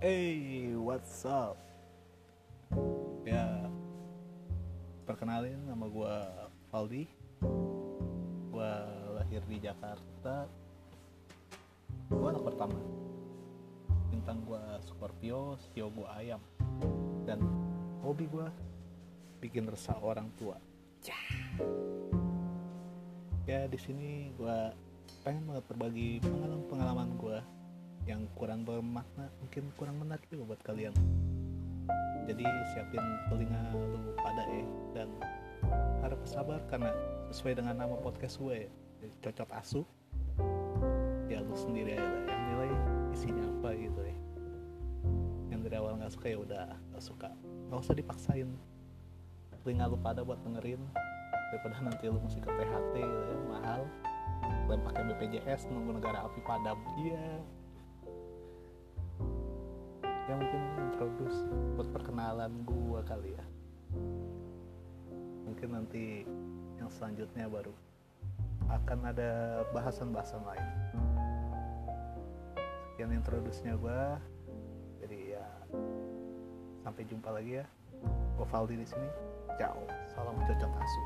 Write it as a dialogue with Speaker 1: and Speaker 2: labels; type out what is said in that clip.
Speaker 1: Hey, what's up? Ya, perkenalin nama gue Valdi. Gue lahir di Jakarta. Gue anak pertama. Bintang gue Scorpio, sio gue ayam. Dan hobi gue bikin resah orang tua. Ya di sini gue pengen banget berbagi pengalaman-pengalaman gue kurang bermakna mungkin kurang menarik juga buat kalian. Jadi siapin telinga lu pada eh dan harap sabar karena sesuai dengan nama podcast gue cocok asu ya lu sendiri aja lah yang nilai isinya apa gitu ya. Yang dari awal nggak suka ya udah nggak suka. Nggak usah dipaksain. Telinga lu pada buat dengerin daripada nanti lu mesti ke THT gitu ya mahal. Kalian pakai BPJS nunggu negara api padam. Iya ya mungkin introduce buat perkenalan gua kali ya. Mungkin nanti yang selanjutnya baru akan ada bahasan-bahasan lain. Sekian introduce-nya gua. Jadi ya sampai jumpa lagi ya. Gua Valdi di sini. Ciao. Salam cocok asu